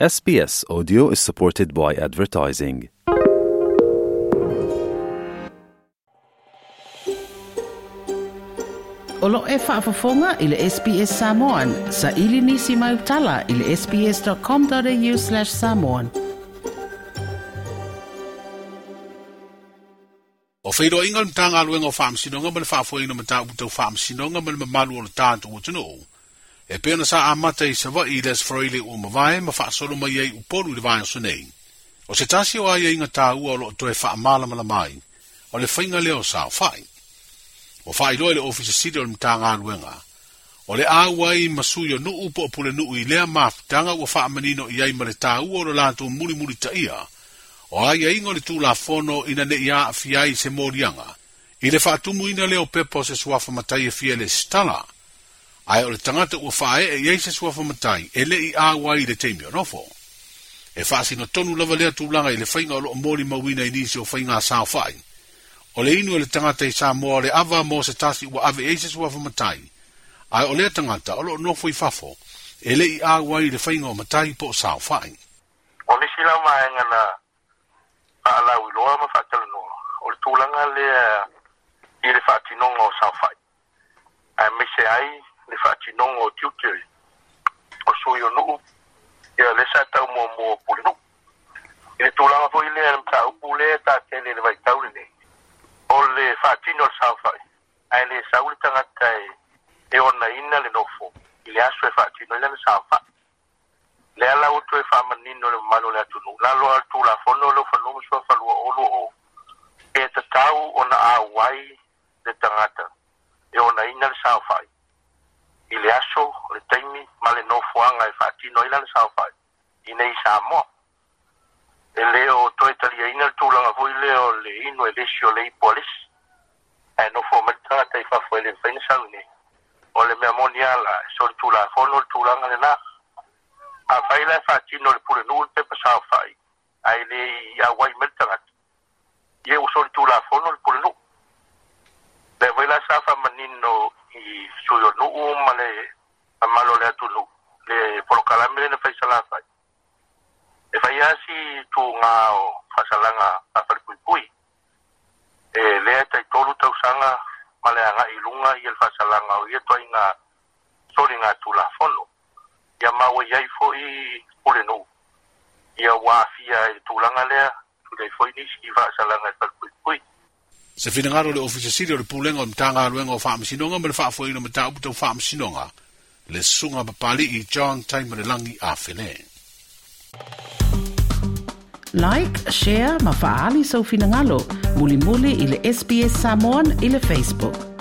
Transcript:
SBS Audio is supported by advertising. Olo lo e whaafafonga i le SBS Samoan. Sa ili nisi mai utala i le sbs.com.au slash samoan. O whairo inga mtanga aluenga o whaamsinonga ma le whaafoinga ma ta utau whaamsinonga ma le mamalu o le tātou o tino e pe sa amata i sava i les froile o ma ma fa solo ma yei upolu le vai o se tasi o ai nga tau o lo to e fa mala mai o le fainga le o sa fai o fai lo le ofisi sidi o mta nga luenga o le a i ma yo nu upo o pule nu i le ma tanga o fa manino i ai ma le tau o lo la to muli muli ta ia o ai ai nga le tu la fono ina ne ia fiai se morianga i le fa tumu ina le o pepo se suafa matai e fia le stala ai o le tangata ua whae e iei se sua whamatai, e le i āwa i le teimi o nofo. E whāsi no tonu lava lea tūlanga i le whainga o loo mōri mawina i nisi o whainga sāo whai. O le inu e le tangata i sā mōa le awa mō se tasi ua ave iei sua whamatai, ai o lea tangata o loo nofo i whafo, e le i āwa i le whainga o matai po o sāo whai. O le sila maenga a alau i loa ma whakala noa, o le tūlanga lea i le whātinonga o sāo whai. Ai mese ai, le faatinoga o tiukiri o sui o nuu ia lesa tau mua mua puli i le tulaga foi lea le mataupu le tatele le vaitau lenei o le faatino o le saofaʻi ae lē sau le tagata e e onaina le nofo i le aso e whaatino i lana saufai le ala utu e whamanino le mamalo le atunuu lalo atu lafono leu fanua masua olu o e tatau ona auai le tagata e onaina le saufai i le aso le taimi ma le nofoaga e faatinoina le saofa'i i nei samoa e lē o toe taliaina le tulaga foi lea o le eh, e lesi le ipu a no ae nofo mai tagata i faafuai le o le mea la e so le tulafono le tulaga lenā afai la faatino le pulenuu le pepa saofa'i ae lē i auai mai le tagata ia ua so le tulafono le pulenuu le la sa faamanino i sui o nuu ma le amalo le atunu le polokala mele na faisalasa e fai asi tuga e o faasalaga afalipuipui e lea taitolu tausaga ma le agaʻi luga ia le faasalaga o ia toaiga soliga tulafono ia maua iai foʻi pulenuu ia uā afia e tulaga lea tulai foʻi nisi i faasalaga e falipuipui se finangaro le ofisa siri o le pulenga o mtanga aluenga o faa masinonga mele faa fwaino mta uputa o faa masinonga le sunga papali i John Taimere Langi a fene. Like, share, mafaali sa so ufinangalo, muli muli ili SBS Samoan ili Facebook.